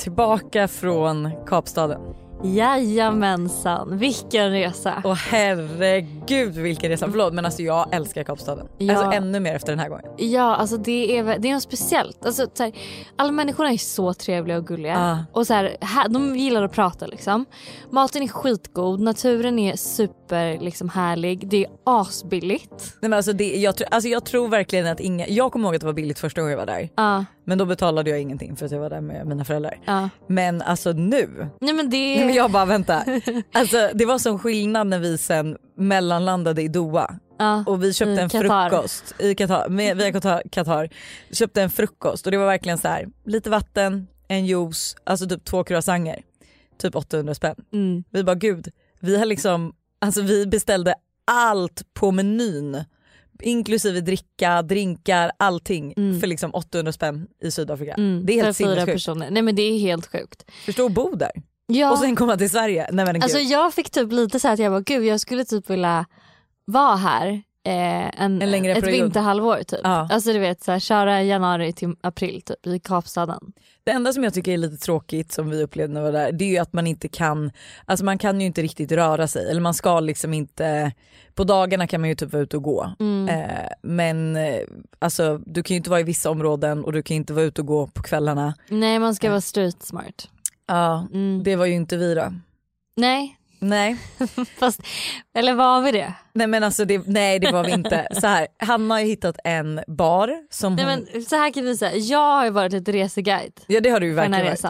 Tillbaka från Kapstaden. Jajamensan, vilken resa. Och herregud vilken resa. Förlåt men alltså jag älskar Kapstaden. Ja. Alltså ännu mer efter den här gången. Ja, alltså det är, det är något speciellt. Alltså, så här, alla människor är så trevliga och gulliga. Ah. Och så här, här, de gillar att prata liksom. Maten är skitgod, naturen är super liksom, härlig. Det är asbilligt. Nej, men alltså, det, jag, tr- alltså jag tror verkligen att inga, jag kommer ihåg att det var billigt första gången jag var där. Ja, Men då betalade jag ingenting för att jag var där med mina föräldrar. ja. Men alltså nu, Nej men det Nej, men jag bara vänta. Alltså, det var sån skillnad när vi sen mellanlandade i Doha ja. och vi köpte en Qatar. frukost i Qatar, med, via Qatar, Qatar. Köpte en frukost och det var verkligen så här, lite vatten, en juice, alltså typ två croissanter. Typ 800 spänn. Mm. Vi bara gud, vi har liksom, alltså vi beställde allt på menyn. Inklusive dricka, drinkar, allting Mm. för liksom 800 spänn i Sydafrika. Mm. Det är helt sinnessjukt. Nej men det är helt sjukt. Förstå att bo där Ja. och sen komma till Sverige. Nej men Alltså gud. jag fick typ lite så här att jag bara gud jag skulle typ vilja vara här eh, en, En längre ett period. vinterhalvår typ. Ja. Alltså du vet så här, köra januari till april typ i Kapstaden. Det enda som jag tycker är lite tråkigt som vi upplevde när vi var där det är ju att man inte kan, alltså man kan ju inte riktigt röra sig eller man ska liksom inte, på dagarna kan man ju typ vara ute och gå. Mm. Eh, men eh, alltså du kan ju inte vara i vissa områden och du kan inte vara ute och gå på kvällarna. Nej man ska vara street smart. Ja, Mm. det var ju inte vi då. Nej, Nej, fast, eller var vi det? nej men alltså det, nej det var vi inte. Så här, Hanna har ju hittat en bar som Nej, hon, men så här kan vi säga, jag har ju varit lite reseguide ja det har du ju verkligen varit.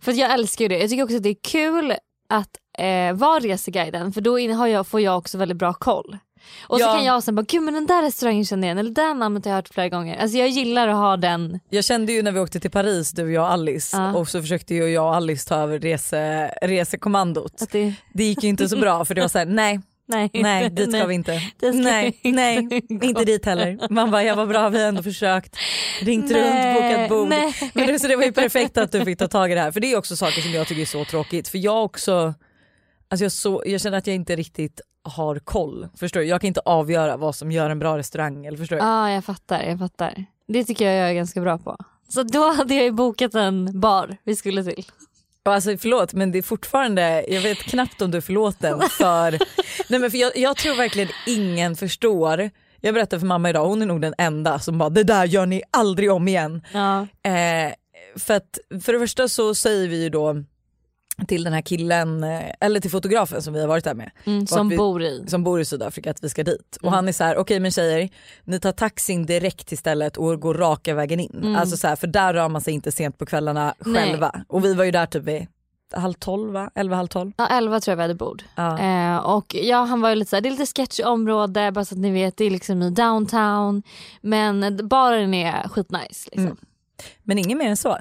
För jag älskar ju det. Jag tycker också att det är kul att eh, vara reseguiden för då har jag, får jag också väldigt bra koll. Och Ja. så kan jag sen bara, gud men den där restaurangen känner jag igen eller det där namnet har jag hört flera gånger. Alltså jag gillar att ha den. Jag kände ju när vi åkte till Paris du, jag och Alice Ja. och så försökte ju jag och Alice ta över rese, resekommandot. Det, Det gick ju inte så bra för det var såhär nej, nej, nej dit ska vi inte. ska Nej, vi nej, inte inte dit heller. Man bara, jag var bra, vi har ändå försökt. Ringt runt, Nej, bokat bord. nej. Men det, så det var ju perfekt att du fick ta tag i det här för det är också saker som jag tycker är så tråkigt. För jag också, alltså jag, så, jag känner att jag inte riktigt har koll. Förstår du? Jag kan inte avgöra vad som gör en bra restaurang. Eller förstår du? Ja jag fattar, jag fattar. Det tycker jag jag är ganska bra på. Så då hade jag ju bokat en bar vi skulle till. Alltså förlåt men det är fortfarande, jag vet knappt om du är förlåten för, nej men för jag, jag tror verkligen ingen förstår, jag berättade för mamma idag, hon är nog den enda som bara det där gör ni aldrig om igen. Ja. Eh, för att för det första så säger vi ju då till den här killen, eh, eller till fotografen som vi har varit där med, Mm, som vi- bor i. som bor i Sydafrika att vi ska dit. Och Mm. han är så här: okej men tjejer, ni tar taxin direkt till stället och går raka vägen in. Mm. Alltså så här, för där rör man sig inte sent på kvällarna Nej. själva. Och vi var ju där typ vid halv tolv va? Elva, halv tolv. Ja, 11 tror jag vi hade bord. Ja. Eh, och ja, han var ju lite såhär, det är lite sketchy område bara så att ni vet, det är liksom i downtown. Men baren är skitnice liksom. Mm. Men inget mer än så.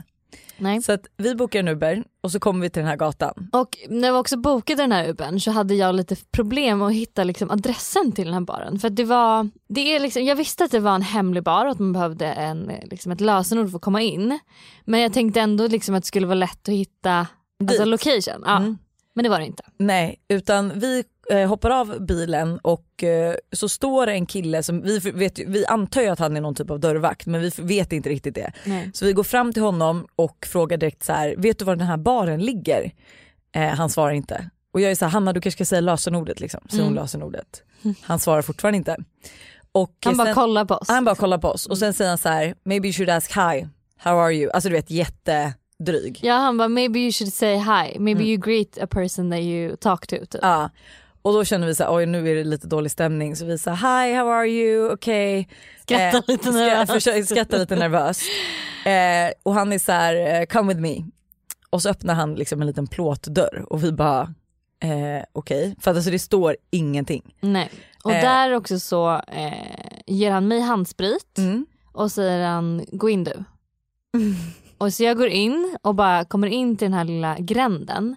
Nej. Så att vi bokar en Uber och så kommer vi till den här gatan. Och när vi också bokade den här Ubern så hade jag lite problem att hitta liksom adressen till den här baren. För det var, det är liksom, jag visste att det var en hemlig bar och att man behövde en, liksom ett lösenord för att komma in. Men jag tänkte ändå liksom att det skulle vara lätt att hitta alltså location. Ja. Mm. Men det var det inte. Nej, utan vi hoppar av bilen och eh, så står det en kille som, vi, vet, vi antar ju att han är någon typ av dörrvakt men vi vet inte riktigt det. Nej. Så vi går fram till honom och frågar direkt så här: vet du var den här baren ligger? Eh, han svarar inte. Och jag är så här, Hanna du kanske ska säga lösenordet liksom. Hon Mm. lösenordet. Han svarar fortfarande inte. Och Han bara sen- kollar på oss. han bara kollar på oss och sen säger han så här: maybe you should ask hi, how are you? Alltså du vet jättedryg. Ja han bara maybe you should say hi, maybe Mm. you greet a person that you talk to. Typ. Ja. Och då känner vi så här, oj nu är det lite dålig stämning så vi säger hi how are you, okej. Lite nervöst. Försöker skratta lite nervöst. Eh, och han är så här, eh, come with me. Och så öppnar han liksom en liten plåtdörr och vi bara, Eh, Okej, för att alltså det står ingenting. Nej. Och Eh. där också så eh, ger han mig handsprit Mm. och säger han gå in du. Och så jag går in och bara kommer in till den här lilla gränden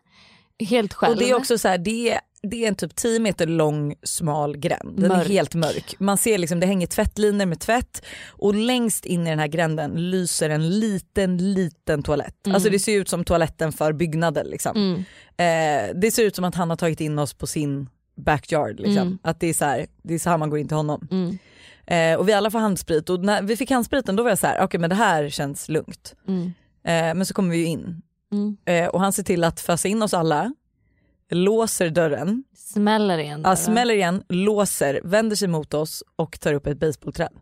helt själv. Och det är också så här, det är, det är en typ 10 meter lång smal gränd. Den Mörk. är helt mörk. Man ser liksom det hänger tvättlinor med tvätt och längst in i den här gränden lyser en liten liten toalett. Mm. Alltså det ser ut som toaletten för byggnader liksom. Mm. Eh, det ser ut som att han har tagit in oss på sin backyard. Liksom. Mm. Att det är, så här, det är så här man går in till honom. Mm. Eh, och vi alla får handsprit och när vi fick handspriten då var jag så här, okej men det här känns lugnt. Mm. Eh, men så kommer vi ju in Mm. eh, och han ser till att fösa in oss alla, låser dörren, Smäller igen. ja, smäller igen, låser, vänder sig mot oss och tar upp ett basebollträd.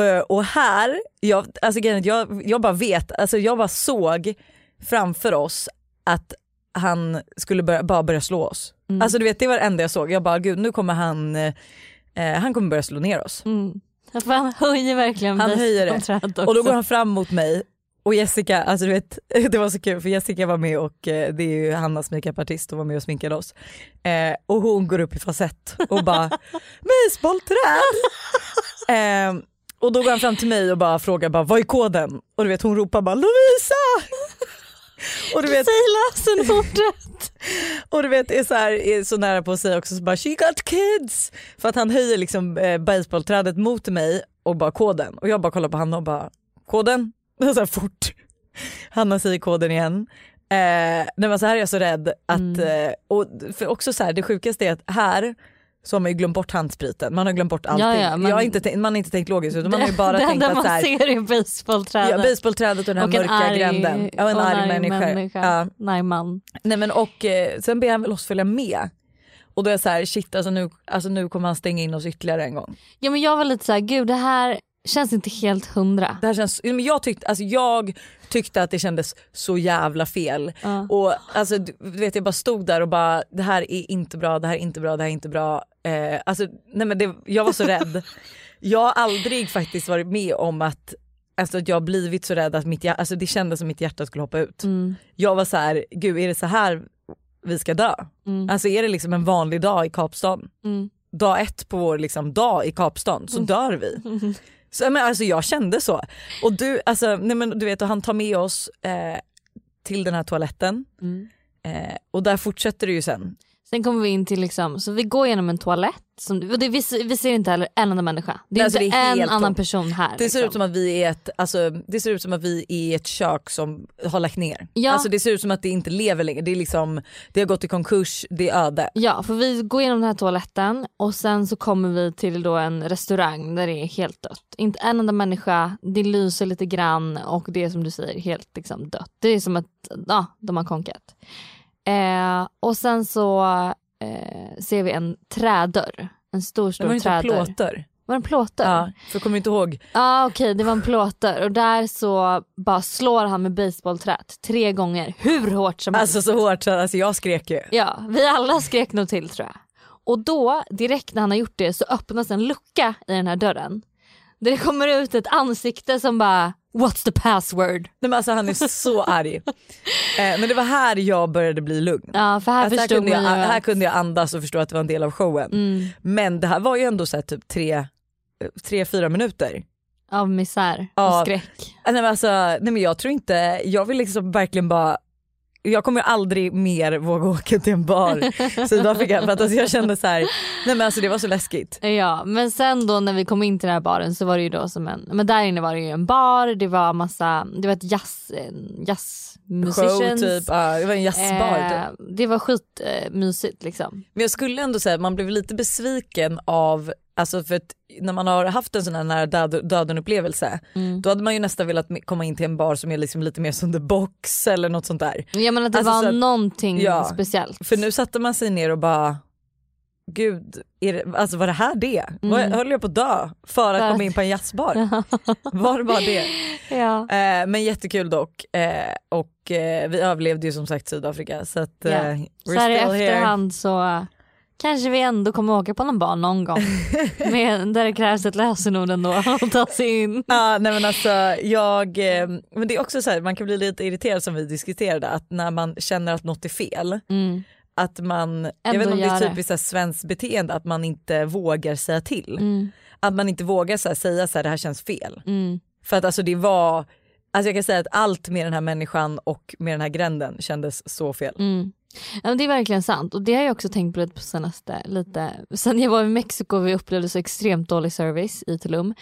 Eh, och här, jag, alltså, jag, jag bara vet, alltså, jag bara såg framför oss att han skulle börja, bara börja slå oss. Mm. Alltså du vet det var det enda jag såg, jag bara gud nu kommer han, eh, han kommer börja slå ner oss. Mm. Han höjer verkligen Han höjer det. Och då går han fram mot mig och Jessica, alltså du vet, det var så kul för Jessica var med och eh, det är ju Hannas makeupartist och var med och sminkade oss. Eh, och hon går upp i falsett och bara basebollträd. eh, och då går han fram till mig och bara frågar bara, vad är koden? Och du vet hon ropar bara Lovisa! och du vet, Säg lösenordet. och du vet är så, här, är så nära på att säga också så bara she got kids. För att han höjer liksom eh, basebollträdet mot mig och bara koden. Och jag bara kollar på Hanna och bara koden? så här fort. Hanna säger koden igen. Eh, nej men så här är jag så rädd att, Mm. eh, och för också så här, det sjukaste är att här så har man ju glömt bort handspriten, man har glömt bort allting. Ja, ja, man- jag har inte tänkt, man har inte tänkt logiskt utan man har ju bara det tänkt att man så här, ser är basebollträdet. ja, basebollträdet och den här och mörka arg, gränden. Ja, en och arg människa. Ja. Nej man. Nej men och eh, sen ber han väl oss följa med. Och då är jag så här, shit alltså nu, alltså nu kommer han stänga in oss ytterligare en gång. Ja men jag var lite så här, gud det här känns inte helt hundra. Det här känns, men jag, tyckte, alltså jag tyckte att det kändes så jävla fel. Ja. Och alltså, du du vet jag bara stod där och bara det här är inte bra, det här är inte bra, det här är inte bra. Eh, alltså, nej men det, jag var så rädd. Jag har aldrig faktiskt varit med om att, alltså, att jag har blivit så rädd att mitt, alltså, det kändes som mitt hjärta skulle hoppa ut. Mm. Jag var så här, gud är det så här vi ska dö? Mm. Alltså är det liksom en vanlig dag i Kapstaden? Mm. dag ett på vår liksom, dag i Kapstaden så dör vi. Så, men, alltså, jag kände så. Och du, alltså, nej, men, du vet, och han tar med oss eh, till den här toaletten Mm. eh, och där fortsätter det ju sen. Sen kommer vi in till liksom, så vi går genom en toalett. Som, det, vi, ser- vi ser inte heller en enda människa. Det är Alltså, inte det är en annan tomt. person här. Det ser liksom. ut som att vi är ett, alltså, det ser ut som att vi är ett kök som har lagt ner. Ja. Alltså, det ser ut som att det inte lever längre. Det, är liksom, det har gått i konkurs, det är öde. Ja för vi går igenom den här toaletten och sen så kommer vi till då en restaurang där det är helt dött. Inte en enda människa, det lyser lite grann och det är som du säger helt liksom dött. Det är som att ja, de har konkat. Eh, och sen så eh, ser vi en trädörr. En stor Det stor var ju inte trädörr. plåter. Var det en plåtdörr? Ja, för jag kommer inte ihåg. ah, okej det var en plåtdörr och där så bara slår han med basebollträt tre gånger hur hårt som helst. Alltså så hårt så alltså, jag skrek ju. Ja, vi alla skrek nog till tror jag. Och då, direkt när han har gjort det, så öppnas en lucka i den här dörren. Där det kommer ut ett ansikte som bara “What's the password?” Nej, men alltså, han är så arg. Eh, men det var här jag började bli lugn. Ja, för här Alltså, här, kunde jag, här kunde jag andas och förstå att det var en del av showen. mm, Men det här var ju ändå så här typ tre, eh, tre fyra minuter. av misär Ja. och skräck. Nej, men alltså, nej men jag tror inte, jag vill liksom verkligen bara jag kommer aldrig mer våga åka till en bar i Sydafrika för att alltså jag kände så här, nej men alltså det var så läskigt. Ja, men sen då när vi kom in till den här baren så var det ju då som en, men där inne var det ju en bar, det var massa, det var ett jazz, jazz Show musicians. typ, ja, det var en jazzbar typ. Eh, det var skitmysigt eh, liksom. Men jag skulle ändå säga att man blev lite besviken av, alltså för att när man har haft en sån här nära död, döden upplevelse Mm. då hade man ju nästan velat komma in till en bar som är liksom lite mer som the box eller något sånt där. Jag menar att det Alltså, så var att- någonting ja. speciellt. För nu satte man sig ner och bara Gud, är det, alltså var det här det? Mm. höll jag på att dö för att komma in på en jazzbar? Var det bara det? ja. Eh, men jättekul dock. Eh, och eh, vi överlevde ju som sagt Sydafrika så att eh, Ja. we're Så här i still here. efterhand så kanske vi ändå kommer åka på någon bar någon gång. Med, där det krävs ett lösenord ändå att ta sig in. Ja, nej men alltså jag, eh, men det är också så här, man kan bli lite irriterad som vi diskuterade att när man känner att något är fel Mm. att man, jag Ändå vet inte om det är typiskt svenskt beteende att man inte vågar säga till. Mm. Att man inte vågar så här, säga så här, det här känns fel. Mm. För att alltså det var, alltså jag kan säga att allt med den här människan och med den här gränden kändes så fel. Ja, det är verkligen sant och det har jag också tänkt på lite på senaste, lite, sen jag var i Mexiko och vi upplevde så extremt dålig service i Tulum.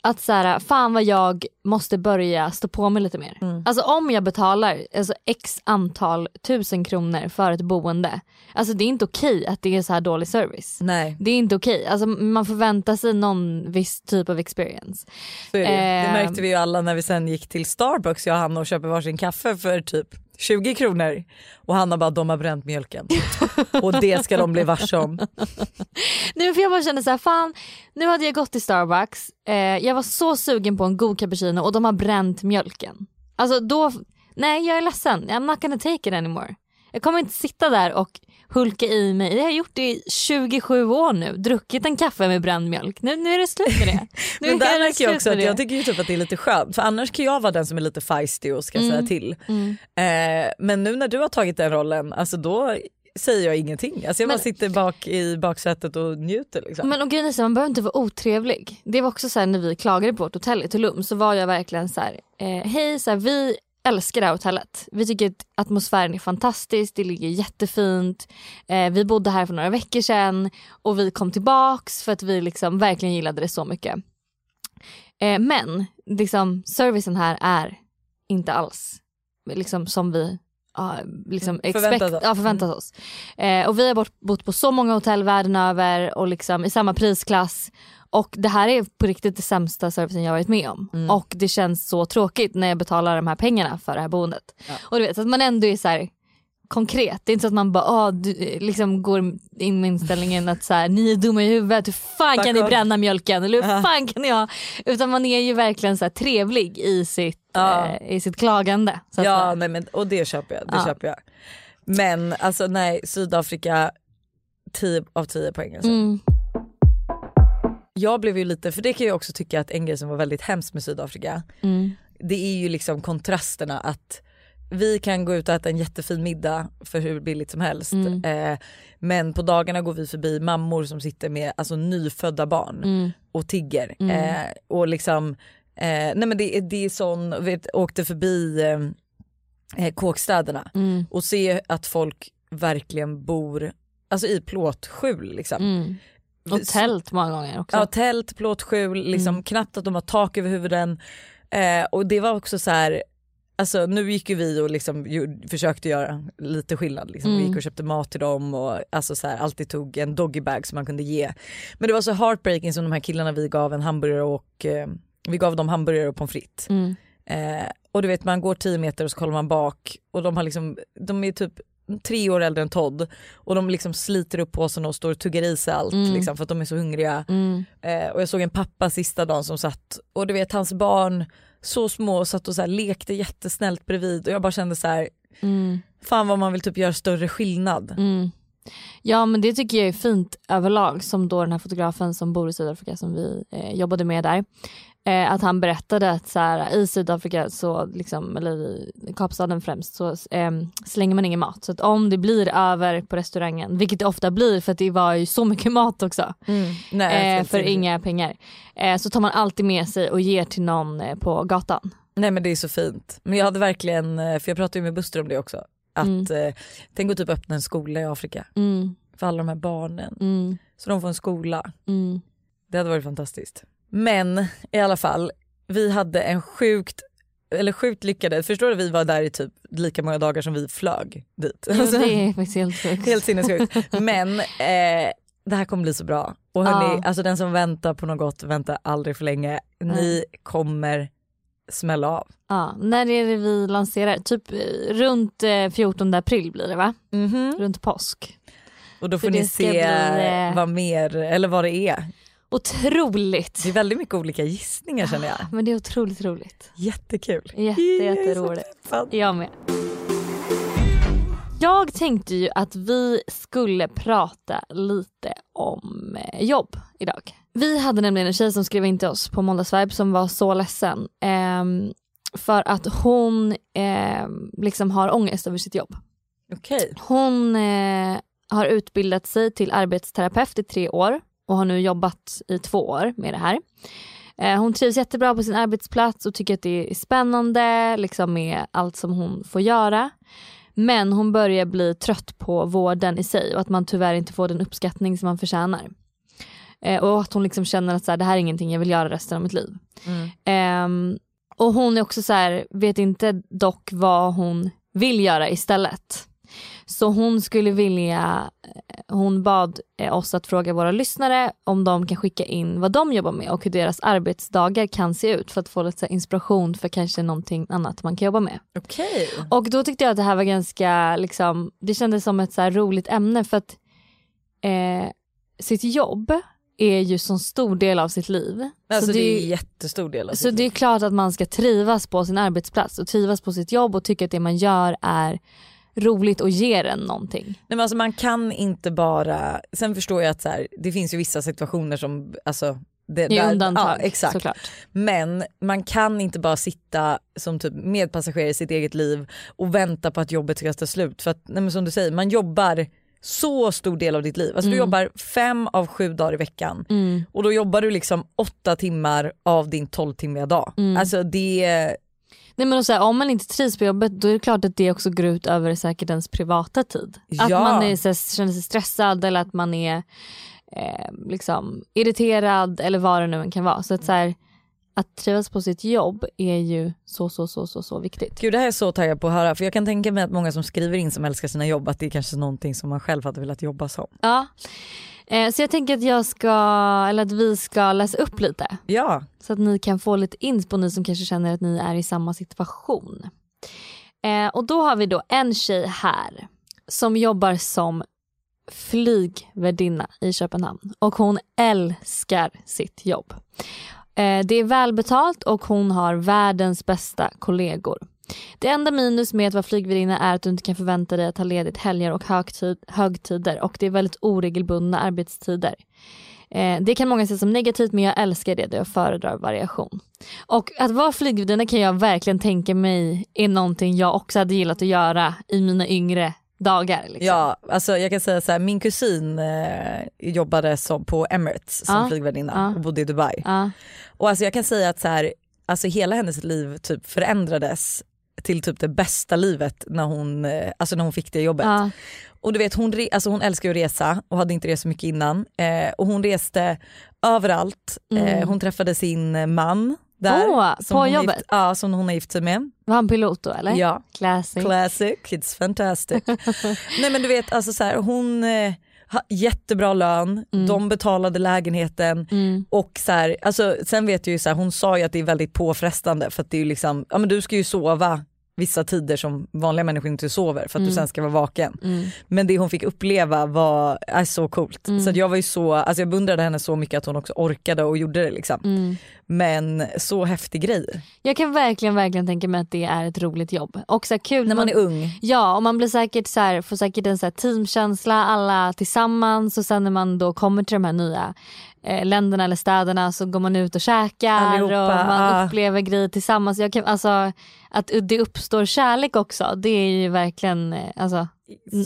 Att så här, fan vad jag måste börja stå på mig lite mer. Mm. Alltså om jag betalar alltså, x antal tusen kronor för ett boende, alltså det är inte okej att det är så här dålig service. Nej Det är inte okej, alltså, man förväntar sig någon viss typ av experience. det. det Ehm. märkte vi ju alla när vi sen gick till Starbucks jag och Hanna och köpte varsin kaffe för typ 20 kronor och Hanna bara de har bränt mjölken och det ska de bli varse om. Nej, för jag bara kände så här, fan nu hade jag gått till Starbucks, eh, jag var så sugen på en god cappuccino och de har bränt mjölken. Alltså då, nej jag är ledsen, I'm not gonna take it anymore. Jag kommer inte sitta där och hulka i mig, det har jag gjort i 27 år nu, druckit en kaffe med bränd mjölk. Nu, nu är det slut med det. Nu Men där märker jag också att jag tycker ju typ att det är lite skönt för annars kan jag vara den som är lite feisty och ska Mm. säga till. Mm. Eh, men nu när du har tagit den rollen, alltså då säger jag ingenting. Alltså jag bara Men- sitter bak i baksätet och njuter. Liksom. Men och grejen man behöver inte vara otrevlig. Det var också så här när vi klagade på vårt hotell i Tulum så var jag verkligen så här, eh, hej så här, vi älskar det här hotellet. Vi tycker att atmosfären är fantastisk, det ligger jättefint. Eh, vi bodde här för några veckor sedan och vi kom tillbaks för att vi liksom verkligen gillade det så mycket. Eh, men liksom, servicen här är inte alls liksom, som vi ja, liksom Förväntat expect, oss. ja, förväntat oss. Eh, och vi har bott, bott på så många hotell världen över och liksom i samma prisklass. Och det här är på riktigt det sämsta servicen jag varit med om. Mm. Och det känns så tråkigt när jag betalar de här pengarna för det här boendet. Ja. Och du vet att man ändå är så här konkret. Det är inte så att man bara ah, du, liksom går in med inställningen att så här, ni är dumma i huvudet, hur fan Fuck kan ni bränna mjölken? Eller hur fan kan ni ha? Utan man är ju verkligen så här trevlig i sitt, Ja. eh, i sitt klagande. Så att Ja säga. nej, men, och det köper jag. Det Ja. köper jag. Men alltså nej, Sydafrika 10 av 10 poäng. Alltså. Mm. Jag blev ju lite, för det kan jag också tycka att en grej som var väldigt hemskt med Sydafrika, Mm. det är ju liksom kontrasterna att vi kan gå ut och äta en jättefin middag för hur billigt som helst. Mm. Eh, men på dagarna går vi förbi mammor som sitter med alltså, nyfödda barn Mm. och tigger. Mm. Eh, och liksom, eh, nej men det, det är sån, vet, åkte förbi eh, eh, kåkstäderna Mm. och se att folk verkligen bor alltså i plåtskjul liksom. Och tält många gånger också. Ja, tält, plåtskjul, liksom, Mm. knappt att de har tak över huvuden. Eh, och det var också så här, alltså nu gick ju vi och liksom ju, försökte göra lite skillnad. Liksom. Vi Mm. gick och köpte mat till dem och alltså så här, alltid tog en doggybag som man kunde ge. Men det var så heartbreaking som de här killarna vi gav en hamburgare och eh, vi gav dem hamburgare och pommes frites. Mm. Eh, och du vet man går 10 meter och så kollar man bak och de har liksom, de är typ tre år äldre än Todd och de liksom sliter upp påsen och står och tuggar i sig allt Mm. liksom, för att de är så hungriga. Mm. Eh, och jag såg en pappa sista dagen som satt och du vet hans barn så små satt och så här, lekte jättesnällt bredvid och jag bara kände så här, Mm. fan vad man vill typ göra större skillnad. Mm. Ja men det tycker jag är fint överlag som då den här fotografen som bor i Sydafrika som vi eh, jobbade med där. Eh, att han berättade att så här, i Sydafrika, så, liksom, eller i Kapstaden främst, så eh, slänger man ingen mat. Så att om det blir över på restaurangen, vilket det ofta blir för att det var ju så mycket mat också Nej, eh, för inga pengar. Eh, så tar man alltid med sig och ger till någon eh, på gatan. Nej men det är så fint. Men jag hade verkligen, eh, för jag pratade ju med Buster om det också, att Mm. eh, tänk att typ öppna en skola i Afrika Mm, för alla de här barnen. mm, Så de får en skola. mm. Det hade varit fantastiskt. Men i alla fall, vi hade en sjukt eller sjukt lyckade, förstår du vi var där i typ lika många dagar som vi flög dit. Jo, Alltså, det är faktiskt helt sjukt. helt sinnessjukt. Men eh, det här kommer bli så bra. Och hörni, Ja. alltså den som väntar på något gott väntar aldrig för länge. Ni Nej. kommer smälla av. Ja, när är det vi lanserar? Typ eh, runt eh, 14 april blir det va? Runt påsk. Och då För får ni det ska se bli, eh, vad mer, eller vad det är. Otroligt! Det är väldigt mycket olika gissningar känner jag. Men det är otroligt roligt. Jättekul. Jätte, Jag jätteroligt. peppad. Jag med. Jag tänkte ju att vi skulle prata lite om eh, jobb idag. Vi hade nämligen en tjej som skrev in till oss på Måndagsvibe som var så ledsen. ehm, för att hon ehm, liksom har ångest över sitt jobb. Okej. Hon eh, har utbildat sig till arbetsterapeut i tre år och har nu jobbat i två år med det här. Eh, hon trivs jättebra på sin arbetsplats och tycker att det är spännande liksom med allt som hon får göra. Men hon börjar bli trött på vården i sig och att man tyvärr inte får den uppskattning som man förtjänar. Eh, och att hon liksom känner att så här, det här är ingenting jag vill göra resten av mitt liv. Mm. Ehm, och hon är också så här, vet inte dock vad hon vill göra istället. Så hon skulle vilja, eh, hon bad eh, oss att fråga våra lyssnare om de kan skicka in vad de jobbar med och hur deras arbetsdagar kan se ut för att få lite inspiration för kanske någonting annat man kan jobba med. Okej. Och då tyckte jag att det här var ganska, liksom, det kändes som ett så roligt ämne för att eh, sitt jobb är ju så stor del av sitt liv. Alltså så det är en jättestor del av så det är klart att man ska trivas på sin arbetsplats och trivas på sitt jobb och tycka att det man gör är roligt och ger en någonting. Nej, men alltså man kan inte bara, sen förstår jag att så här, det finns ju vissa situationer som, alltså det, är där- undantag ja, exakt. såklart. Men man kan inte bara sitta som typ medpassagerare i sitt eget liv och vänta på att jobbet ska ta slut. För att nej som du säger, man jobbar så stor del av ditt liv. Alltså du jobbar fem av sju dagar i veckan Mm. och då jobbar du liksom åtta timmar av din tolvtimmiga dag. Mm. Alltså det, Nej, men och så här, om man inte trivs på jobbet då är det klart att det också går ut över säkert ens privata tid. Att Ja. man är, så här, känner sig stressad eller att man är eh, liksom, irriterad eller vad det nu än kan vara. Så att, så här, att trivas på sitt jobb är ju så så så så så viktigt. gud det här är jag så taggad på att höra för jag kan tänka mig att många som skriver in som älskar sina jobb att det är kanske någonting som man själv hade velat jobba som. Ja. Eh, så jag tänker att jag ska, eller att vi ska läsa upp lite. Ja, Så att ni kan få lite inspo, ni som kanske känner att ni är i samma situation. Eh, och då har vi då en tjej här som jobbar som flygvärdinna i Köpenhamn och hon älskar sitt jobb. Eh, det är välbetalt och hon har världens bästa kollegor. Det enda minus med att vara flygvärdinna är att du inte kan förvänta dig att ha ledigt helger och högtid, högtider och det är väldigt oregelbundna arbetstider. Eh, det kan många se som negativt men jag älskar det jag föredrar variation. Och att vara flygvärdinna kan jag verkligen tänka mig är någonting jag också hade gillat att göra i mina yngre dagar. Liksom. ja alltså jag kan säga så här, min kusin eh, jobbade som på Emirates som Ja, flygvärdinna ja. och bodde i Dubai. Ja, Och alltså jag kan säga att så här, alltså hela hennes liv typ förändrades till typ det bästa livet när hon, eh, alltså när hon fick det jobbet. ja, Och du vet hon, re- alltså hon älskar ju att resa och hade inte rest så mycket innan. Eh, och hon reste överallt. Mm. Eh, hon träffade sin man där. Åh, som på hon jobbet? Gift, ja, som hon har gift sig med. var han pilot då eller? Ja, Classic. classic, it's fantastic. Nej men du vet alltså så här, hon eh, jättebra lön, Mm. de betalade lägenheten Mm. och så här, alltså, sen vet jag ju så här, hon sa ju att det är väldigt påfrestande för att det är ju liksom, ja men du ska ju sova vissa tider som vanliga människor inte sover för att Mm. du sen ska vara vaken. Mm. Men det hon fick uppleva var är så coolt. Mm. Så jag var ju så, alltså jag beundrade henne så mycket att hon också orkade och gjorde det liksom. Mm. Men så häftig grej. Jag kan verkligen verkligen tänka mig att det är ett roligt jobb. Och så kul När man är ung. Ja och man blir säkert så här, får säkert en så teamkänsla alla tillsammans och sen när man då kommer till de här nya eh, länderna eller städerna så går man ut och käkar Allihopa, och man ja. upplever grejer tillsammans. Jag kan, alltså, att det uppstår kärlek också det är ju verkligen eh, alltså,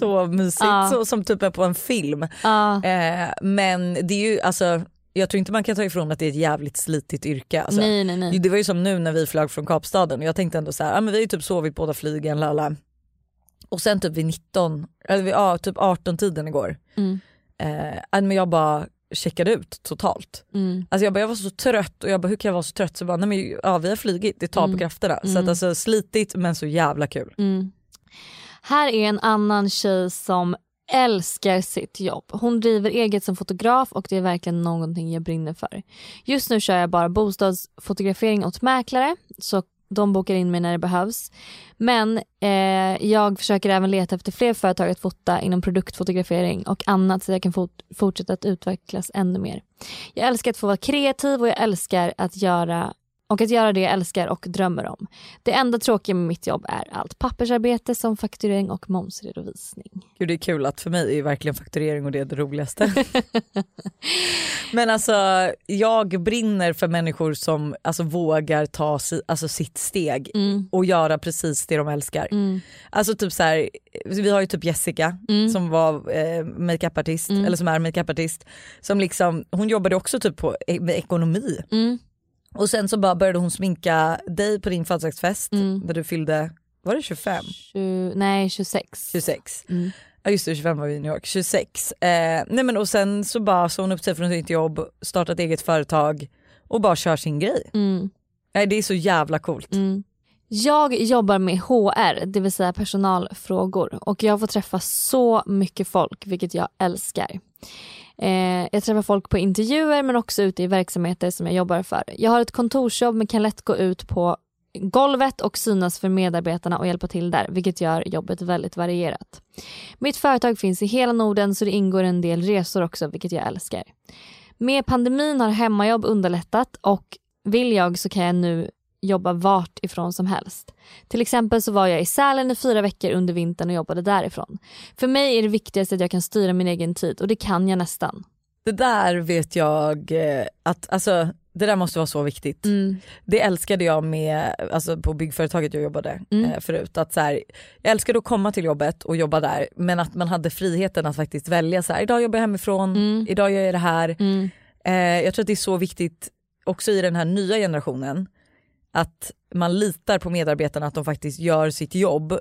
Så mysigt, Ja. så som typ är på en film. ja, Eh, men det är ju alltså, jag tror inte man kan ta ifrån att det är ett jävligt slitigt yrke. Alltså. nej nej nej. Det var ju som nu när vi flög från Kapstaden och jag tänkte ändå så här, ja, men vi har ju typ sovit båda flygen lala. Och sen typ vid 19, eller vid, ja, typ 18 tiden igår, Mm. eh, ja, men jag bara checkade ut totalt. Mm. Alltså jag, bara, jag var så trött och jag bara hur kan jag vara så trött? Så bara, nej men, ja, vi har flugit, det tar Mm. på krafterna. Så Mm. att alltså slitigt men så jävla kul. Mm. Här är en annan tjej som älskar sitt jobb. Hon driver eget som fotograf och det är verkligen någonting jag brinner för. Just nu kör jag bara bostadsfotografering åt mäklare så de bokar in mig när det behövs. Men eh, jag försöker även leta efter fler företag att fota inom produktfotografering och annat så jag kan fort- fortsätta att utvecklas ännu mer. Jag älskar att få vara kreativ och jag älskar att göra och att göra det jag älskar och drömmer om. Det enda tråkiga med mitt jobb är allt pappersarbete som fakturering och momsredovisning. Gud det är kul att för mig är verkligen fakturering och det är det roligaste. Men alltså jag brinner för människor som alltså, vågar ta si, alltså, sitt steg Mm. och göra precis det de älskar. Mm. Alltså typ så här, vi har ju typ Jessica Mm. som var eh, makeupartist, Mm. eller som är makeupartist. Som liksom, hon jobbade också typ på, med ekonomi. Och sen så bara började hon sminka dig på din födelsedagsfest Mm. när du fyllde, var det 25? 20, nej 26. 26. Mm. Ja just det 25 var vi i New York, 26. Eh, nej men och sen så bara sa hon upp sig från sitt jobb, startat eget företag och bara kör sin grej. Mm. Nej, det är så jävla coolt. Mm. Jag jobbar med HR, det vill säga personalfrågor och jag får träffa så mycket folk vilket jag älskar. Eh, jag träffar folk på intervjuer men också ute i verksamheter som jag jobbar för. Jag har ett kontorsjobb men kan lätt gå ut på golvet och synas för medarbetarna och hjälpa till där vilket gör jobbet väldigt varierat. Mitt företag finns i hela Norden så det ingår en del resor också vilket jag älskar. Med pandemin har hemmajobb underlättat och vill jag så kan jag nu jobba vart ifrån som helst. Till exempel så var jag i Sälen i fyra veckor under vintern och jobbade därifrån. För mig är det viktigaste att jag kan styra min egen tid och det kan jag nästan. Det där vet jag eh, att, alltså det där måste vara så viktigt. Det älskade jag med, alltså på byggföretaget jag jobbade Mm. eh, förut. Att så här, jag älskade att komma till jobbet och jobba där men att man hade friheten att faktiskt välja så här, idag jobbar jag hemifrån, Mm. idag gör jag det här. Mm. Eh, jag tror att det är så viktigt också i den här nya generationen att man litar på medarbetarna att de faktiskt gör sitt jobb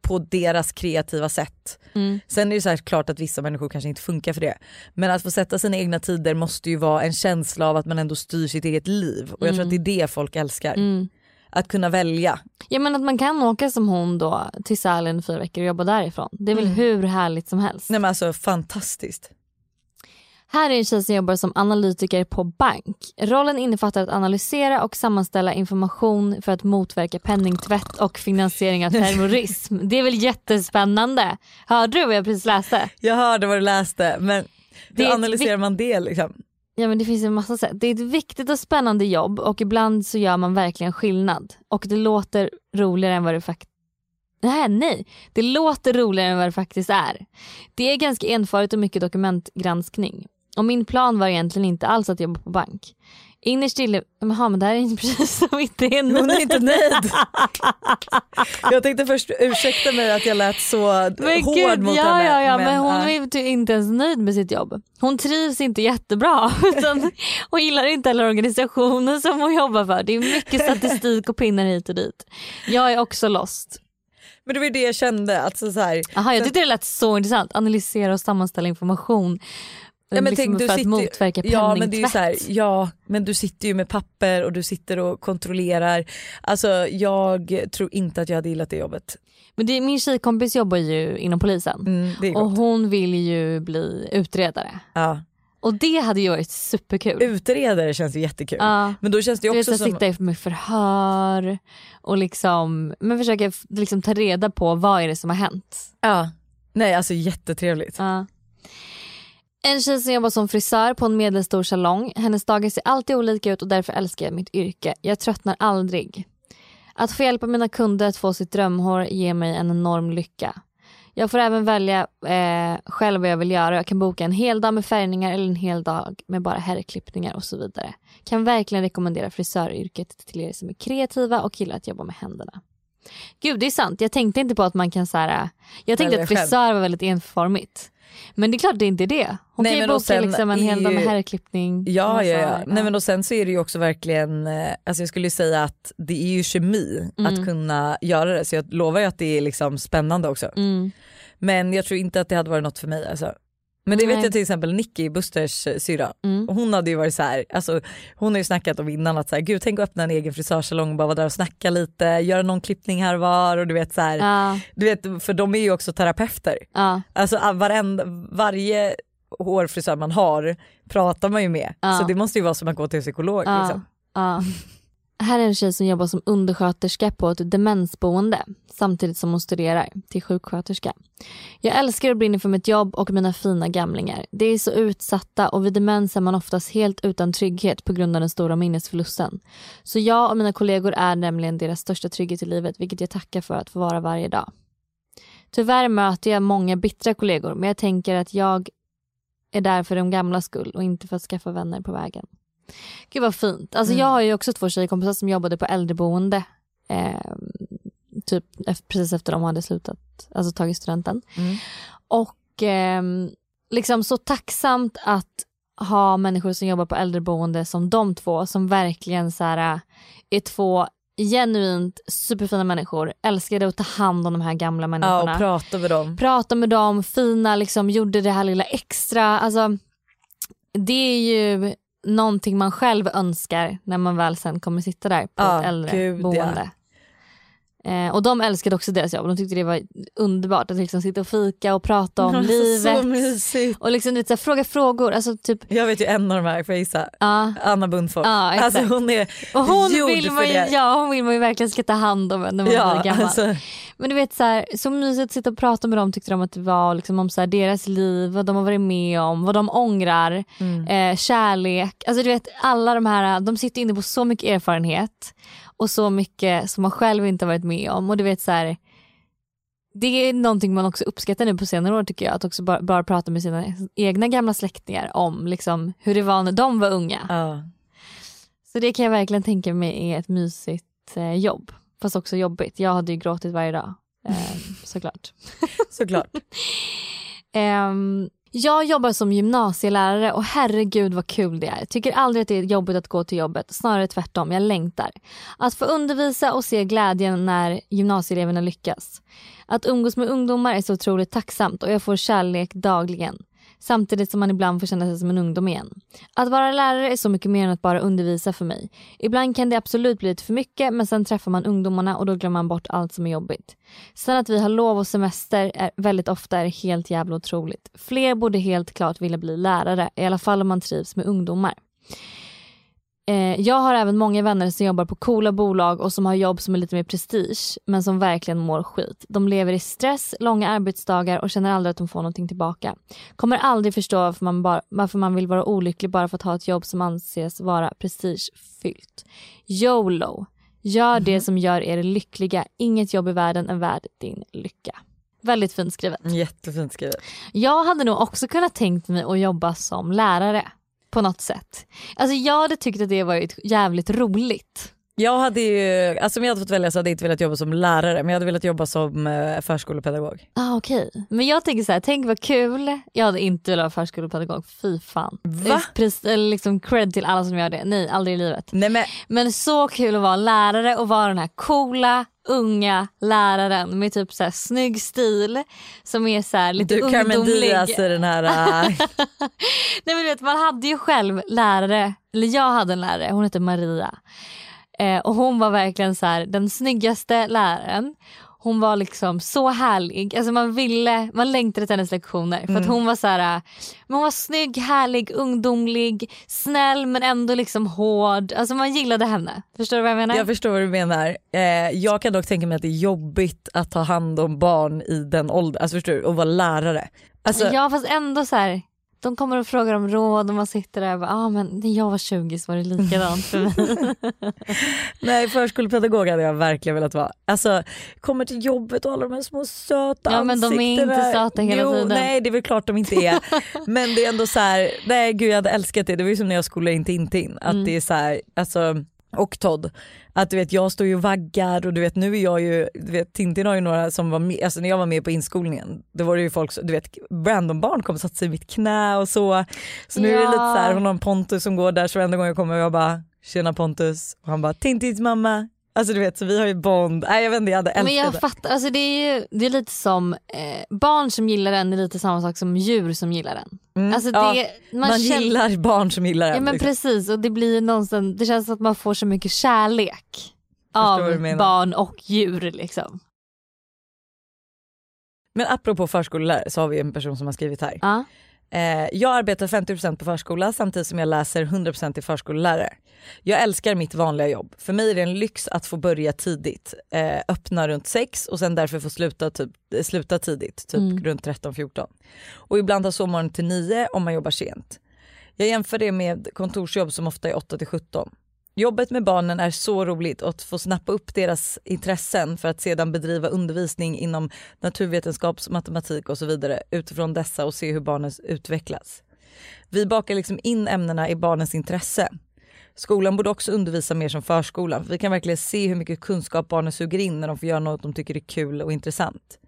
på deras kreativa sätt. Mm. Sen är det så klart att vissa människor kanske inte funkar för det. Men att få sätta sina egna tider måste ju vara en känsla av att man ändå styr sitt eget liv. Och jag tror att det är det folk älskar. Mm. Att kunna välja. Ja men att man kan åka som hon då till Sälen i fyra veckor och jobba därifrån. Det är väl Mm. hur härligt som helst. Nej men alltså fantastiskt. Här är en tjej som jobbar som analytiker på bank. Rollen innefattar att analysera och sammanställa information för att motverka penningtvätt och finansiering av terrorism. Det är väl jättespännande? Hörde du vad jag precis läste? Jag hörde vad du läste men hur analyserar man det liksom? Ja men det finns en massa sätt. Det är ett viktigt och spännande jobb och ibland så gör man verkligen skillnad. Och det låter roligare än vad det faktiskt Nej, nej, det låter roligare än vad det faktiskt är. Det är ganska enfarigt och mycket dokumentgranskning. Och min plan var egentligen inte alls att jobba på bank. Innerst inne, jaha men det här är inte precis som inte är nöjd. Hon är inte nöjd. jag tänkte först ursäkta mig att jag lät så Men hård gud, mot ja, henne. Ja, ja, men, hon ja. är ju inte ens nöjd med sitt jobb. Hon trivs inte jättebra. Utan hon gillar inte heller organisationen som hon jobbar för. Det är mycket statistik och pinnar hit och dit. Jag är också lost. Men det var ju det jag kände. Alltså så här, Aha, jag tyckte det lät så intressant. Analysera och sammanställa information. Ja, men liksom tänk, för att motverka ja, men det är ju så här, ja men du sitter ju med papper och du sitter och kontrollerar. Alltså jag tror inte att jag hade gillat det jobbet. Men det, min tjejkompis jobbar ju inom polisen. Mm, det och hon vill ju bli utredare. Ja. Och det hade ju varit superkul. Utredare känns ju jättekul. Ja. Men då känns det ju också så som... sitta med förhör och liksom, men försöka liksom ta reda på vad är det som har hänt. Ja. Nej alltså jättetrevligt. Ja. En tjej som jobbar som frisör på en medelstor salong. Hennes dagar ser alltid olika ut och därför älskar jag mitt yrke. Jag tröttnar aldrig. Att få hjälpa mina kunder att få sitt drömhår ger mig en enorm lycka. Jag får även välja eh, själv vad jag vill göra. Jag kan boka en hel dag med färgningar eller en hel dag med bara herrklippningar och så vidare. Kan verkligen rekommendera frisöryrket till er som är kreativa och gillar att jobba med händerna. Gud det är sant, jag tänkte inte på att man kan så här. Jag tänkte att frisör var väldigt enformigt. Men det är klart det är inte det. Hon Nej, kan ju boka sen liksom en hel dag med herrklippning. Ja, ja, ja. Nej, men och sen så är det ju också verkligen, eh, alltså jag skulle säga att det är ju kemi Mm. att kunna göra det så jag lovar ju att det är liksom spännande också. Mm. Men jag tror inte att det hade varit något för mig alltså. Men det vet Nej. jag till exempel Nicky, Busters eh, syrra. Mm. Hon hade ju varit så här, alltså, hon har ju snackat om innan att så här, gud tänk att öppna en egen frisörsalong och bara vara där och snacka lite, göra någon klippning här och var och du vet så här, Ja, du vet för de är ju också terapeuter. ja, Alltså varenda, varje hårfrisör man har pratar man ju med. Ja. Så det måste ju vara som att gå till psykolog. ja, Liksom. Här är en tjej som jobbar som undersköterska på ett demensboende samtidigt som hon studerar till sjuksköterska. Jag älskar och brinner för mitt jobb och mina fina gamlingar. De är så utsatta och vid demens är man oftast helt utan trygghet på grund av den stora minnesförlusten. Så jag och mina kollegor är nämligen deras största trygghet i livet vilket jag tackar för att få vara varje dag. Tyvärr möter jag många bittra kollegor men jag tänker att jag är där för de gamla skull och inte för att skaffa vänner på vägen. Gud vad fint. Alltså Mm. jag har ju också två tjejkompisar som jobbade på äldreboende. Eh, typ precis efter de hade slutat, alltså tagit studenten. Mm. Och ehm, liksom så tacksamt att ha människor som jobbar på äldreboende som de två som verkligen så här, äh, är två genuint superfina människor. Älskade att ta hand om de här gamla Ja, människorna och prata med dem. prata med dem, fina, liksom, gjorde det här lilla extra. Alltså, det är ju någonting man själv önskar när man väl sen kommer sitta där på Ja, ett äldre gud, boende. Eh, och de älskade också deras jobb. De tyckte det var underbart att liksom sitta och fika och prata om Alltså, livet. Så mysigt. Och liksom, vet, så här, fråga frågor. Alltså, typ, Jag vet ju en av de här, får jag gissa? ja. Anna Bundfors. Exakt. alltså hon är Och hon gjord vill, för man ju, det. ja, hon vill man ju verkligen ska ta hand om när man Ja, blir gammal. alltså, Men du vet så, här, så mysigt att sitta och prata med dem tyckte de att det var liksom, om så här, deras liv, vad de har varit med om, vad de ångrar, mm. eh, kärlek. Alltså du vet alla de här, de sitter inne på så mycket erfarenhet och så mycket som man själv inte har varit med om. Och du vet så här, det är någonting man också uppskattar nu på senare år tycker jag, att också bara, bara prata med sina egna gamla släktingar om liksom, hur det var när de var unga. ja. Så det kan jag verkligen tänka mig är ett mysigt eh, jobb. Fast också jobbigt. Jag hade ju gråtit varje dag. Eh, såklart. Såklart. Ehm, jag jobbar som gymnasielärare och herregud vad kul det är. Tycker aldrig att det är jobbigt att gå till jobbet. Snarare tvärtom, jag längtar. Att få undervisa och se glädjen när gymnasieeleverna lyckas. Att umgås med ungdomar är så otroligt tacksamt och jag får kärlek dagligen. Samtidigt som man ibland får känna sig som en ungdom igen. Att vara lärare är så mycket mer än att bara undervisa för mig. Ibland kan det absolut bli lite för mycket men sen träffar man ungdomarna och då glömmer man bort allt som är jobbigt. Sen att vi har lov och semester är väldigt ofta är helt jävla otroligt. Fler borde helt klart vilja bli lärare, i alla fall om man trivs med ungdomar. Eh, jag har även många vänner som jobbar på coola bolag och som har jobb som är lite mer prestige men som verkligen mår skit. De lever i stress, långa arbetsdagar och känner aldrig att de får någonting tillbaka. Kommer aldrig förstå varför man, bara, varför man vill vara olycklig bara för att ha ett jobb som anses vara prestigefyllt. YOLO. Gör det som gör er lyckliga. Inget jobb i världen är värd din lycka. Väldigt fint skrivet. Jättefint skrivet. Jag hade nog också kunnat tänkt mig att jobba som lärare på något sätt. Alltså jag hade tyckt att det varit jävligt roligt. Jag hade ju, alltså om jag hade fått välja så hade jag inte velat jobba som lärare men jag hade velat jobba som eh, förskolepedagog. Ah, Okej, men jag tänker så här, tänk vad kul. Jag hade inte velat vara förskolepedagog, fy fan. Va? Pris, eller liksom cred till alla som gör det, nej aldrig i livet. Nej men Men så kul att vara lärare och vara den här coola unga läraren med typ så här snygg stil som är så här lite du Carmen ungdomlig. Diaz i den här, äh, Nej men du vet man hade ju själv lärare, eller jag hade en lärare, hon hette Maria. Eh, och hon var verkligen så här, den snyggaste läraren. Hon var liksom så härlig, alltså man ville, man längtade till hennes lektioner för att hon var så här, hon var snygg, härlig, ungdomlig, snäll men ändå liksom hård. Alltså man gillade henne. Förstår du vad jag menar? jag förstår vad du menar. Eh, jag kan dock tänka mig att det är jobbigt att ta hand om barn i den åldern, alltså förstår du, och vara lärare. Alltså, ja fast ändå så här. De kommer och frågar om råd och man sitter där och bara, ah, men när jag var 20 så var det likadant för mig. Nej förskolepedagog hade jag verkligen velat vara. Alltså kommer till jobbet och alla de här små söta Ja, men de är inte söta hela jo, tiden. Nej det är väl klart de inte är. men det är ändå så här, nej gud jag hade älskat det. Det var ju som när jag skolade in Tintin. Att Mm. det är så här, alltså, och Todd. Att du vet jag står ju och vaggar och du vet nu är jag ju, du vet Tintin har ju några som var med, alltså när jag var med på inskolningen då var det ju folk, du vet random barn kom och satte sig i mitt knä och så. Så nu är det Ja. lite så här, hon har en Pontus som går där så varenda gång jag kommer jag bara tjena Pontus och han bara Tintins mamma. Alltså du vet så vi har ju bond, nej jag vet inte jag hade älskat Men jag det. fattar, alltså det är ju det är lite som eh, barn som gillar den är lite samma sak som djur som gillar den. Mm, Alltså ja, det, man känner- gillar barn som gillar Ja en. men liksom. precis och det blir någonstans, det känns som att man får så mycket kärlek av barn och djur liksom. men apropå förskollärare så har vi en person som har skrivit här. Ja. Eh, jag arbetar 50% på förskola samtidigt som jag läser 100% till förskollärare. Jag älskar mitt vanliga jobb. För mig är det en lyx att få börja tidigt, eh, öppna runt sex och sen därför få sluta, typ, eh, sluta tidigt, typ Mm. runt 13-14. Och ibland ha sovmorgon till 9 om man jobbar sent. Jag jämför det med kontorsjobb som ofta är 8-17. Jobbet med barnen är så roligt och att få snappa upp deras intressen för att sedan bedriva undervisning inom naturvetenskap, matematik och så vidare utifrån dessa och se hur barnen utvecklas. Vi bakar liksom in ämnena i barnens intresse. Skolan borde också undervisa mer som förskolan för vi kan verkligen se hur mycket kunskap barnen suger in när de får göra något de tycker är kul och intressant.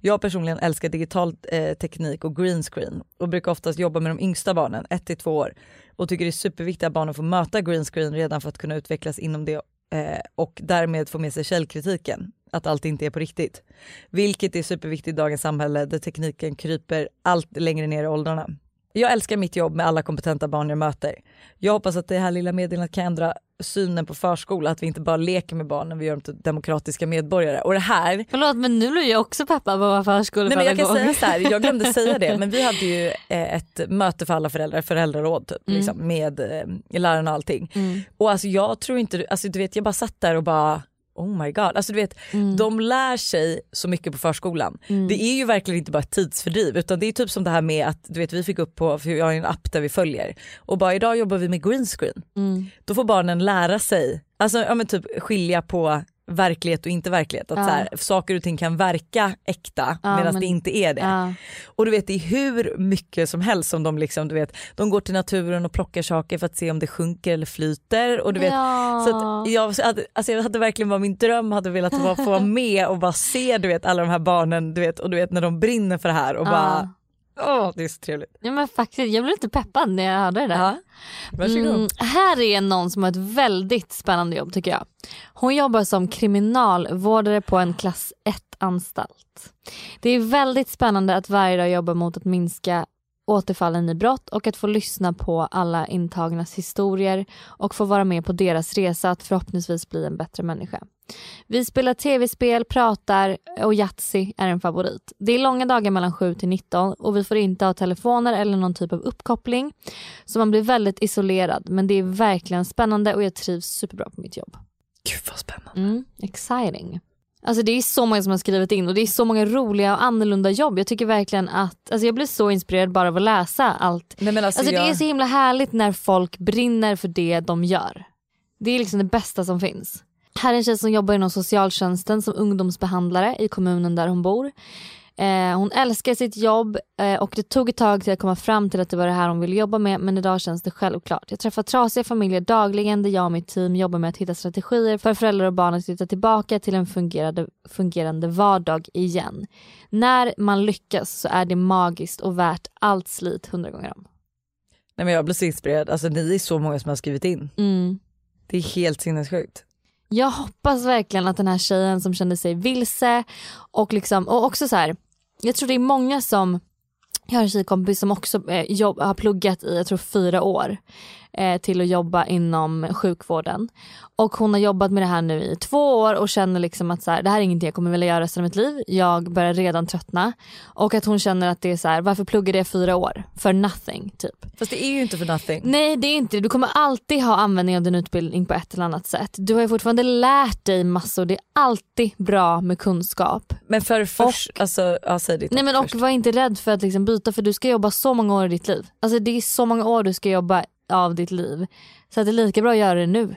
Jag personligen älskar digital eh, teknik och green screen och brukar oftast jobba med de yngsta barnen, 1 2 år och tycker det är superviktigt att barnen får möta green screen redan för att kunna utvecklas inom det eh, och därmed få med sig källkritiken, att allt inte är på riktigt. Vilket är superviktigt i dagens samhälle där tekniken kryper allt längre ner i åldrarna. Jag älskar mitt jobb med alla kompetenta barn jag möter. Jag hoppas att det här lilla meddelandet kan ändra synen på förskola, att vi inte bara leker med barnen, vi gör dem till demokratiska medborgare. Och det här Förlåt men nu blir jag också peppad på att vara Nej, men jag kan förskolepedagog. säga så här, jag glömde säga det men vi hade ju eh, ett möte för alla föräldrar, föräldraråd typ, liksom, med eh, lärarna och allting. Mm. Och alltså jag tror inte, alltså du vet jag bara satt där och bara Oh my god, alltså du vet Mm. de lär sig så mycket på förskolan. Det är ju verkligen inte bara ett tidsfördriv utan det är typ som det här med att du vet vi fick upp på, för jag har en app där vi följer och bara idag jobbar vi med green screen. Mm. Då får barnen lära sig, alltså ja, men typ skilja på verklighet och inte verklighet. Att Ja. så här, saker och ting kan verka äkta Ja, medan men- det inte är det. Ja. Och du vet det är hur mycket som helst som de liksom, du vet, de går till naturen och plockar saker för att se om det sjunker eller flyter. Och du vet, så jag, alltså jag hade verkligen bara min dröm hade velat vara, få vara med och bara se du vet, alla de här barnen du vet, och du vet när de brinner för det här och bara åh det är så trevligt. Ja men faktiskt, jag blev lite peppad när jag hörde det där. Ja. Varsågod. Mm, här är någon som har ett väldigt spännande jobb tycker jag. Hon jobbar som kriminalvårdare på en klass 1-anstalt. Det är väldigt spännande att varje dag jobba mot att minska återfallen i brott och att få lyssna på alla intagnas historier och få vara med på deras resa att förhoppningsvis bli en bättre människa. Vi spelar tv-spel, pratar och Yatzy är en favorit. Det är långa dagar mellan 7 till 19 och vi får inte ha telefoner eller någon typ av uppkoppling. Så man blir väldigt isolerad men det är verkligen spännande och jag trivs superbra på mitt jobb. Gud vad spännande. Mm, exciting. Alltså det är så många som har skrivit in och det är så många roliga och annorlunda jobb. Jag tycker verkligen att, alltså jag blir så inspirerad bara av att läsa allt. Nej, men alltså, Alltså jag, det är så himla härligt när folk brinner för det de gör. Det är liksom det bästa som finns. Här är en tjej som jobbar inom socialtjänsten som ungdomsbehandlare i kommunen där hon bor. Eh, hon älskar sitt jobb eh, och det tog ett tag till att komma fram till att det var det här hon ville jobba med men idag känns det självklart. Jag träffar trasiga familjer dagligen där jag och mitt team jobbar med att hitta strategier för föräldrar och barn att hitta tillbaka till en fungerande, fungerande vardag igen. När man lyckas så är det magiskt och värt allt slit hundra gånger om. nej, men jag blir så inspirerad, alltså ni är så många som har skrivit in. Mm. Det är helt sinnessjukt. Jag hoppas verkligen att den här tjejen som kände sig vilse och liksom och också så här. Jag tror det är många som jag har en tjejkompis som också eh, jobb, har pluggat i jag tror fyra år eh, till att jobba inom sjukvården. Och hon har jobbat med det här nu i två år och känner liksom att så här, det här är ingenting jag kommer vilja göra resten av mitt liv. Jag börjar redan tröttna. Och att hon känner att det är så här, varför pluggade jag fyra år? För nothing typ. Fast det är ju inte för nothing. Nej det är inte det. Du kommer alltid ha användning av din utbildning på ett eller annat sätt. Du har ju fortfarande lärt dig massor. Det är alltid bra med kunskap. Men för först, alltså ja, säg ditt Nej men och först. var inte rädd för att liksom byta för du ska jobba så många år i ditt liv. Alltså det är så många år du ska jobba av ditt liv. Så att det är lika bra att göra det nu.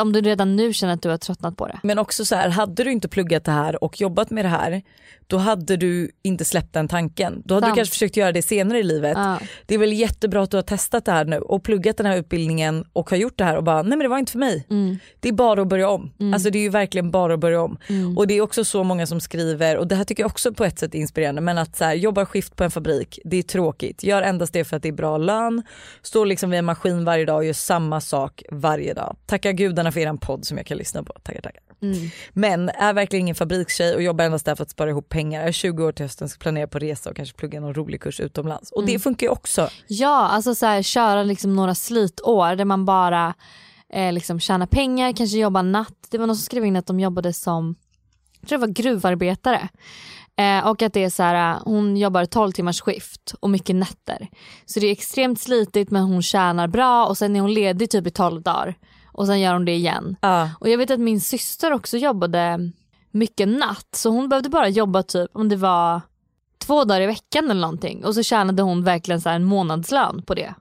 Om du redan nu känner att du har tröttnat på det. Men också så här, hade du inte pluggat det här och jobbat med det här, då hade du inte släppt den tanken. Då hade Sant. du kanske försökt göra det senare i livet. Ja. Det är väl jättebra att du har testat det här nu och pluggat den här utbildningen och har gjort det här och bara, nej men det var inte för mig. Mm. Det är bara att börja om. Alltså det är ju verkligen bara att börja om. Mm. Och det är också så många som skriver, och det här tycker jag också på ett sätt är inspirerande, men att så här, jobba skift på en fabrik, det är tråkigt. Gör endast det för att det är bra lön, står liksom vid en maskin varje dag och gör samma sak varje dag. Tacka gudarna för er podd som jag kan lyssna på. Tackar tackar. Mm. Men är verkligen ingen fabrikstjej och jobbar endast där för att spara ihop pengar. Jag är 20 år till hösten, ska planera på resa och kanske plugga någon rolig kurs utomlands. Och det funkar ju också. Ja, alltså så här, köra liksom några slitår där man bara eh, liksom tjänar pengar, kanske jobbar natt. Det var någon som skrev in att de jobbade som jag tror det var gruvarbetare. Eh, och att det är så här, hon jobbar 12 timmars skift och mycket nätter. Så det är extremt slitigt men hon tjänar bra och sen är hon ledig typ i 12 dagar. Och sen gör hon det igen. Ja. Och jag vet att min syster också jobbade mycket natt så hon behövde bara jobba typ om det var två dagar i veckan eller någonting och så tjänade hon verkligen så en månadslön på det.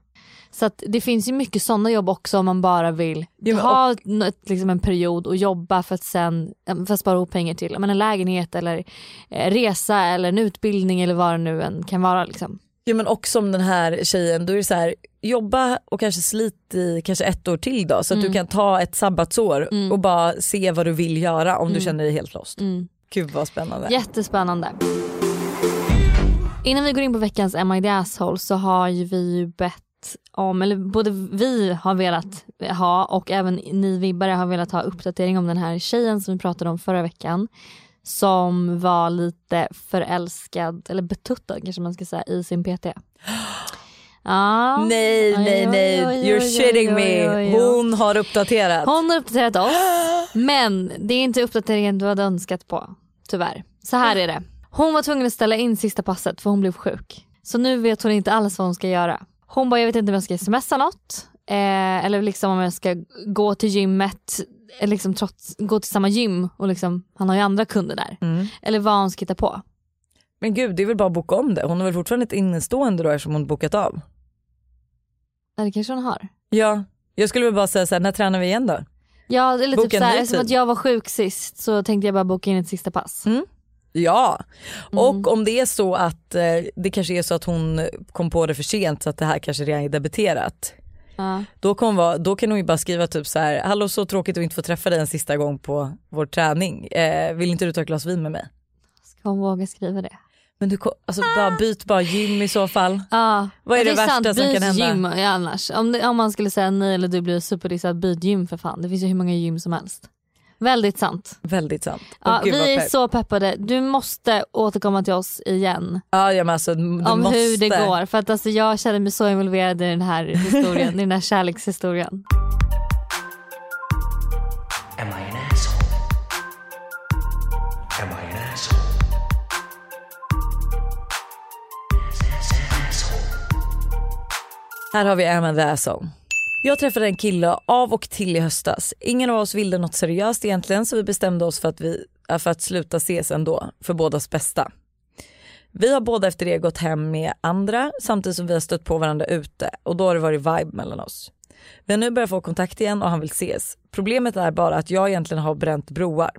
Så att det finns ju mycket sådana jobb också om man bara vill men ha ett, liksom en period och jobba för att sen för att spara ihop pengar till men en lägenhet eller eh, resa eller en utbildning eller vad det nu än kan vara. Liksom. Ja men också om den här tjejen, då är det så här, jobba och kanske slit i kanske ett år till då så att Mm. du kan ta ett sabbatsår och bara se vad du vill göra om du känner dig helt lost. Mm. Gud vad spännande. Jättespännande. Innan vi går in på veckans Am I the asshole så har ju vi ju bett om, eller både vi har velat ha och även ni vibbare har velat ha uppdatering om den här tjejen som vi pratade om förra veckan. Som var lite förälskad, eller betuttad kanske man ska säga, i sin PT. Ja. Nej nej nej, you're shitting me. Hon har uppdaterat. Hon har uppdaterat oss men det är inte uppdateringen du hade önskat på. Tyvärr. Så här är det. Hon var tvungen att ställa in sista passet för hon blev sjuk. Så nu vet hon inte alls vad hon ska göra. Hon bara jag vet inte om jag ska smsa något. Eh, eller liksom om jag ska gå till gymmet. Liksom trots, gå till samma gym och liksom, han har ju andra kunder där. Mm. Eller vad hon ska hitta på. Men gud det är väl bara att boka om det. Hon har väl fortfarande ett innestående då eftersom hon bokat av. Ja, det kanske hon har. Ja, jag skulle väl bara säga så här, när tränar vi igen då? Ja eller Boka typ såhär, eftersom att jag var sjuk sist så tänkte jag bara boka in ett sista pass. Ja, Mm. och om det är så att eh, det kanske är så att hon kom på det för sent så att det här kanske redan är debiterat. Ja. Då, kan vara, då kan hon ju bara skriva typ så här, hallå så tråkigt att inte få träffa dig en sista gång på vår träning. Eh, vill inte du ta ett glas vin med mig? Ska hon våga skriva det? Men du, alltså, bara byt bara gym i så fall. Ja, Vad är ja, det värsta sant. som kan hända? gym ja, annars. Om, det, om man skulle säga nej eller du blir superdissad, byt gym för fan. Det finns ju hur många gym som helst. Väldigt sant. Väldigt sant. Ja, vad vi är pepp. så peppade. Du måste återkomma till oss igen Ja, ja men alltså, du om måste. hur det går. För att alltså, jag känner mig så involverad i den här historien, i den här kärlekshistorien. Am I an asshole? Am I an asshole? Asshole. Här har vi Am I the asshole. Jag träffade en kille av och till i höstas. Ingen av oss ville något seriöst egentligen så vi bestämde oss för att, vi, eh, för att sluta ses ändå, för bådas bästa. Vi har båda efter det gått hem med andra samtidigt som vi har stött på varandra ute och då har det varit vibe mellan oss. Vi har nu börjat få kontakt igen och han vill ses. Problemet är bara att jag egentligen har bränt broar.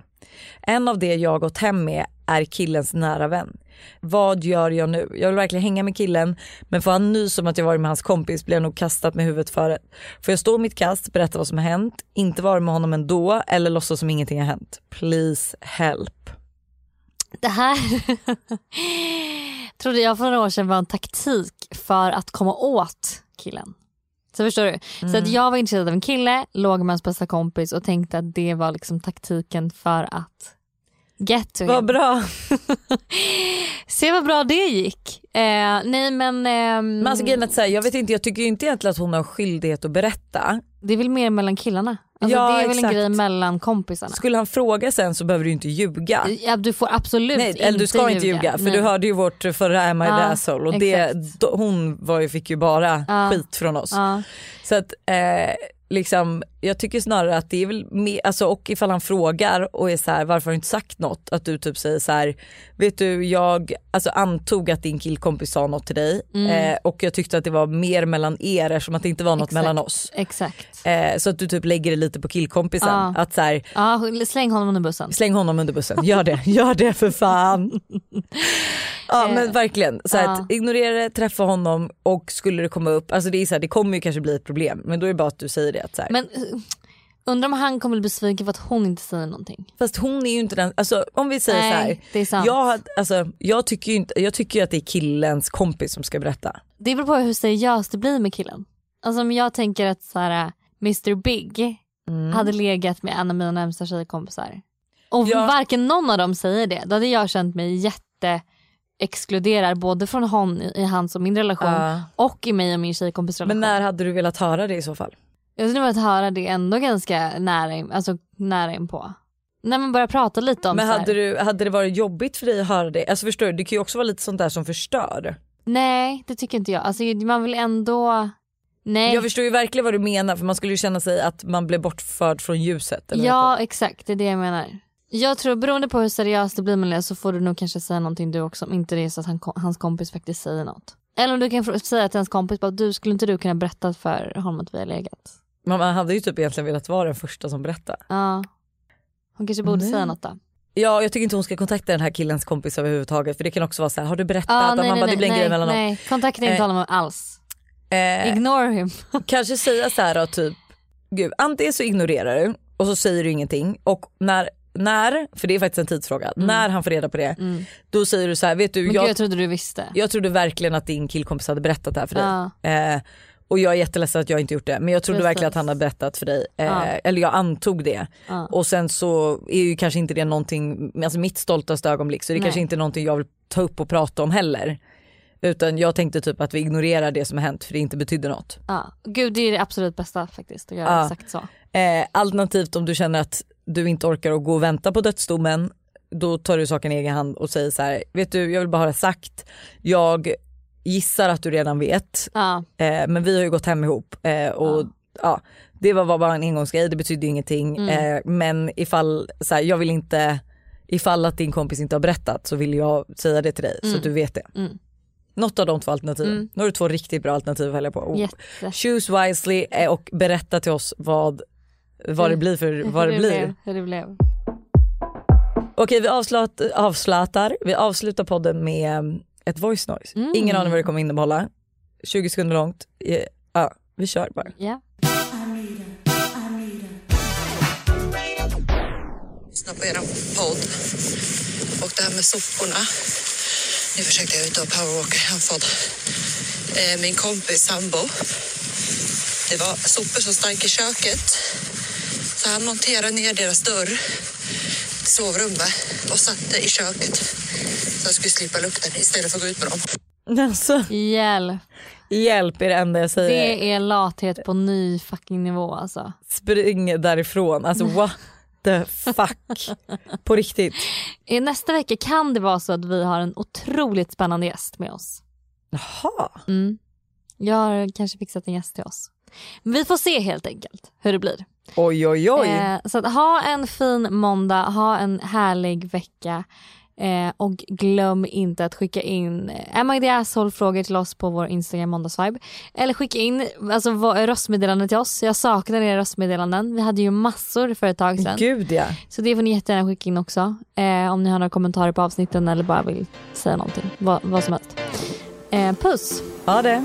En av det jag har gått hem med är killens nära vän. Vad gör jag nu? Jag vill verkligen hänga med killen men får han nys om att jag varit med hans kompis blir jag nog kastat med huvudet före. Får jag stå mitt kast, berätta vad som har hänt, inte vara med honom ändå eller låtsas som ingenting har hänt? Please help. Det här trodde jag för några år sedan var en taktik för att komma åt killen. Så förstår du? Så Mm. att jag var intresserad av en kille, låg med hans bästa kompis och tänkte att det var liksom taktiken för att get to Vad bra. Se vad bra det gick. Eh, nej men, ehm, Men alltså, att här, jag vet inte, jag tycker inte egentligen att hon har skyldighet att berätta. det är väl mer mellan killarna. Alltså, Ja, det är väl exakt. en grej mellan kompisarna. Skulle han fråga sen så behöver du inte ljuga. Ja, du får absolut Nej, inte eller du ska inte ljuga för Nej. du hörde ju vårt förra Am I the Ja, asshole och det, hon var ju, fick ju bara Ja. skit från oss. Ja. Så att eh, liksom, jag tycker snarare att det är väl mer, alltså, och ifall han frågar och är så här, varför har du inte sagt något? Att du typ säger så här, vet du jag alltså, antog att din killkompis sa något till dig eh, och jag tyckte att det var mer mellan er eftersom att det inte var något Mm. Exakt. mellan oss. Exakt. Eh, så att du typ lägger det lite på killkompisen. Ja. Att så här, Ja, släng honom under bussen. Släng honom under bussen, gör det, gör det för fan. Ja men verkligen, så Ja. att ignorera det, träffa honom och skulle det komma upp, alltså det, är så här, det kommer ju kanske bli ett problem men då är det bara att du säger det. Att så här. Men eh, undrar om han kommer bli besviken för att hon inte säger någonting. Fast hon är ju inte den, alltså om vi säger Nej, så här. det är sant. Jag, alltså, jag tycker ju inte, jag tycker ju att det är killens kompis som ska berätta. Det beror på hur seriöst det blir med killen. Alltså om jag tänker att så här, Mr Big hade legat med en av mina närmsta tjejkompisar och Ja. varken någon av dem säger det, då hade jag känt mig jätte exkluderad både från hon i, hans och min relation Ja. och i mig och min tjejkompis relation. Men när hade du velat höra det i så fall? Jag skulle vilja höra det ändå ganska nära, in, alltså nära inpå. Nej men börja prata lite om Men hade, du, hade det varit jobbigt för dig att höra det? Alltså förstår du, det kan ju också vara lite sånt där som förstör. Nej det tycker inte jag. Alltså man vill ändå... Nej. Jag förstår ju verkligen vad du menar för man skulle ju känna sig att man blev bortförd från ljuset. Eller Ja exakt, det är det jag menar. Jag tror beroende på hur seriöst det blir med det så får du nog kanske säga någonting du också om inte det är så att han, hans kompis faktiskt säger något. Eller om du kan säga till hans kompis bara, du skulle inte du kunna berätta för honom att vi har legat? Men man hade ju typ egentligen velat vara den första som berättar. Ja. Hon kanske borde Nej. säga något då. Ja jag tycker inte hon ska kontakta den här killens kompis överhuvudtaget för det kan också vara så här, har du berättat? Ja, att man bara, det blir en grej nej, mellan dem. nej. Kontakta inte Eh, honom alls. Eh, Ignore him. kanske säga så här då, typ, gud antingen så ignorerar du och så säger du ingenting och när, när för det är faktiskt en tidsfråga, när han får reda på det då säger du så här, vet du Mm. Men gud, jag, jag trodde du visste. jag trodde verkligen att din killkompis hade berättat det här för dig. Ja. Eh, och jag är jätteledsen att jag inte gjort det men jag trodde Precis. verkligen att han hade berättat för dig. Eh, Ja. Eller jag antog det. Ja. Och sen så är ju kanske inte det någonting, alltså mitt stoltaste ögonblick så det är Nej. kanske inte någonting jag vill ta upp och prata om heller. Utan jag tänkte typ att vi ignorerar det som har hänt för det inte betydde något. Ja. Gud det är det absolut bästa faktiskt att göra Ja. exakt så. Eh, alternativt om du känner att du inte orkar att gå och vänta på dödsdomen då tar du saken i egen hand och säger så här, vet du jag vill bara ha det sagt, jag gissar att du redan vet Ja. eh, men vi har ju gått hem ihop eh, och ja. det var bara en engångsgrej, det betyder ju ingenting Mm. eh, men ifall, så här, jag vill inte, ifall att din kompis inte har berättat så vill jag säga det till dig så att du vet det. Mm. Något av de två alternativen. Mm. Nu har du två riktigt bra alternativ att välja på. Jätte. Choose wisely eh, och berätta till oss vad, vad det blir för vad det blir. Blev, det blev. Okej vi avslut, avslutar, vi avslutar podden med ett voice noise. Mm. Ingen aning vad det kommer innehålla. 20 sekunder långt. Ja, vi kör bara. Ja. lyssna på er podd. Och det här med soporna. Nu försökte jag ut och powerwalka i andfådd. Eh, min kompis sambo. Det var sopor som stank i köket. Så han monterade ner deras dörr till sovrummet och satte i köket. Så jag skulle slippa lukten istället för att gå ut med dem. Alltså, Hjälp. hjälp är det enda jag säger. Det är lathet på ny fucking nivå alltså. Spring därifrån. Alltså what the fuck. På riktigt. I nästa vecka kan det vara så att vi har en otroligt spännande gäst med oss. Jaha. Mm. Jag har kanske fixat en gäst till oss. Vi får se helt enkelt hur det blir. Oj oj oj. Eh, så att ha en fin måndag, ha en härlig vecka. Eh, och glöm inte att skicka in Am I the asshole frågor till oss på vår Instagram måndagsvibe. Eller skicka in alltså, röstmeddelanden till oss. Jag saknar era röstmeddelanden. Vi hade ju massor för ett tag sedan. Gud ja. Så det får ni jättegärna skicka in också. Eh, om ni har några kommentarer på avsnitten eller bara vill säga någonting. Vad, vad som helst. Eh, puss! Ha det.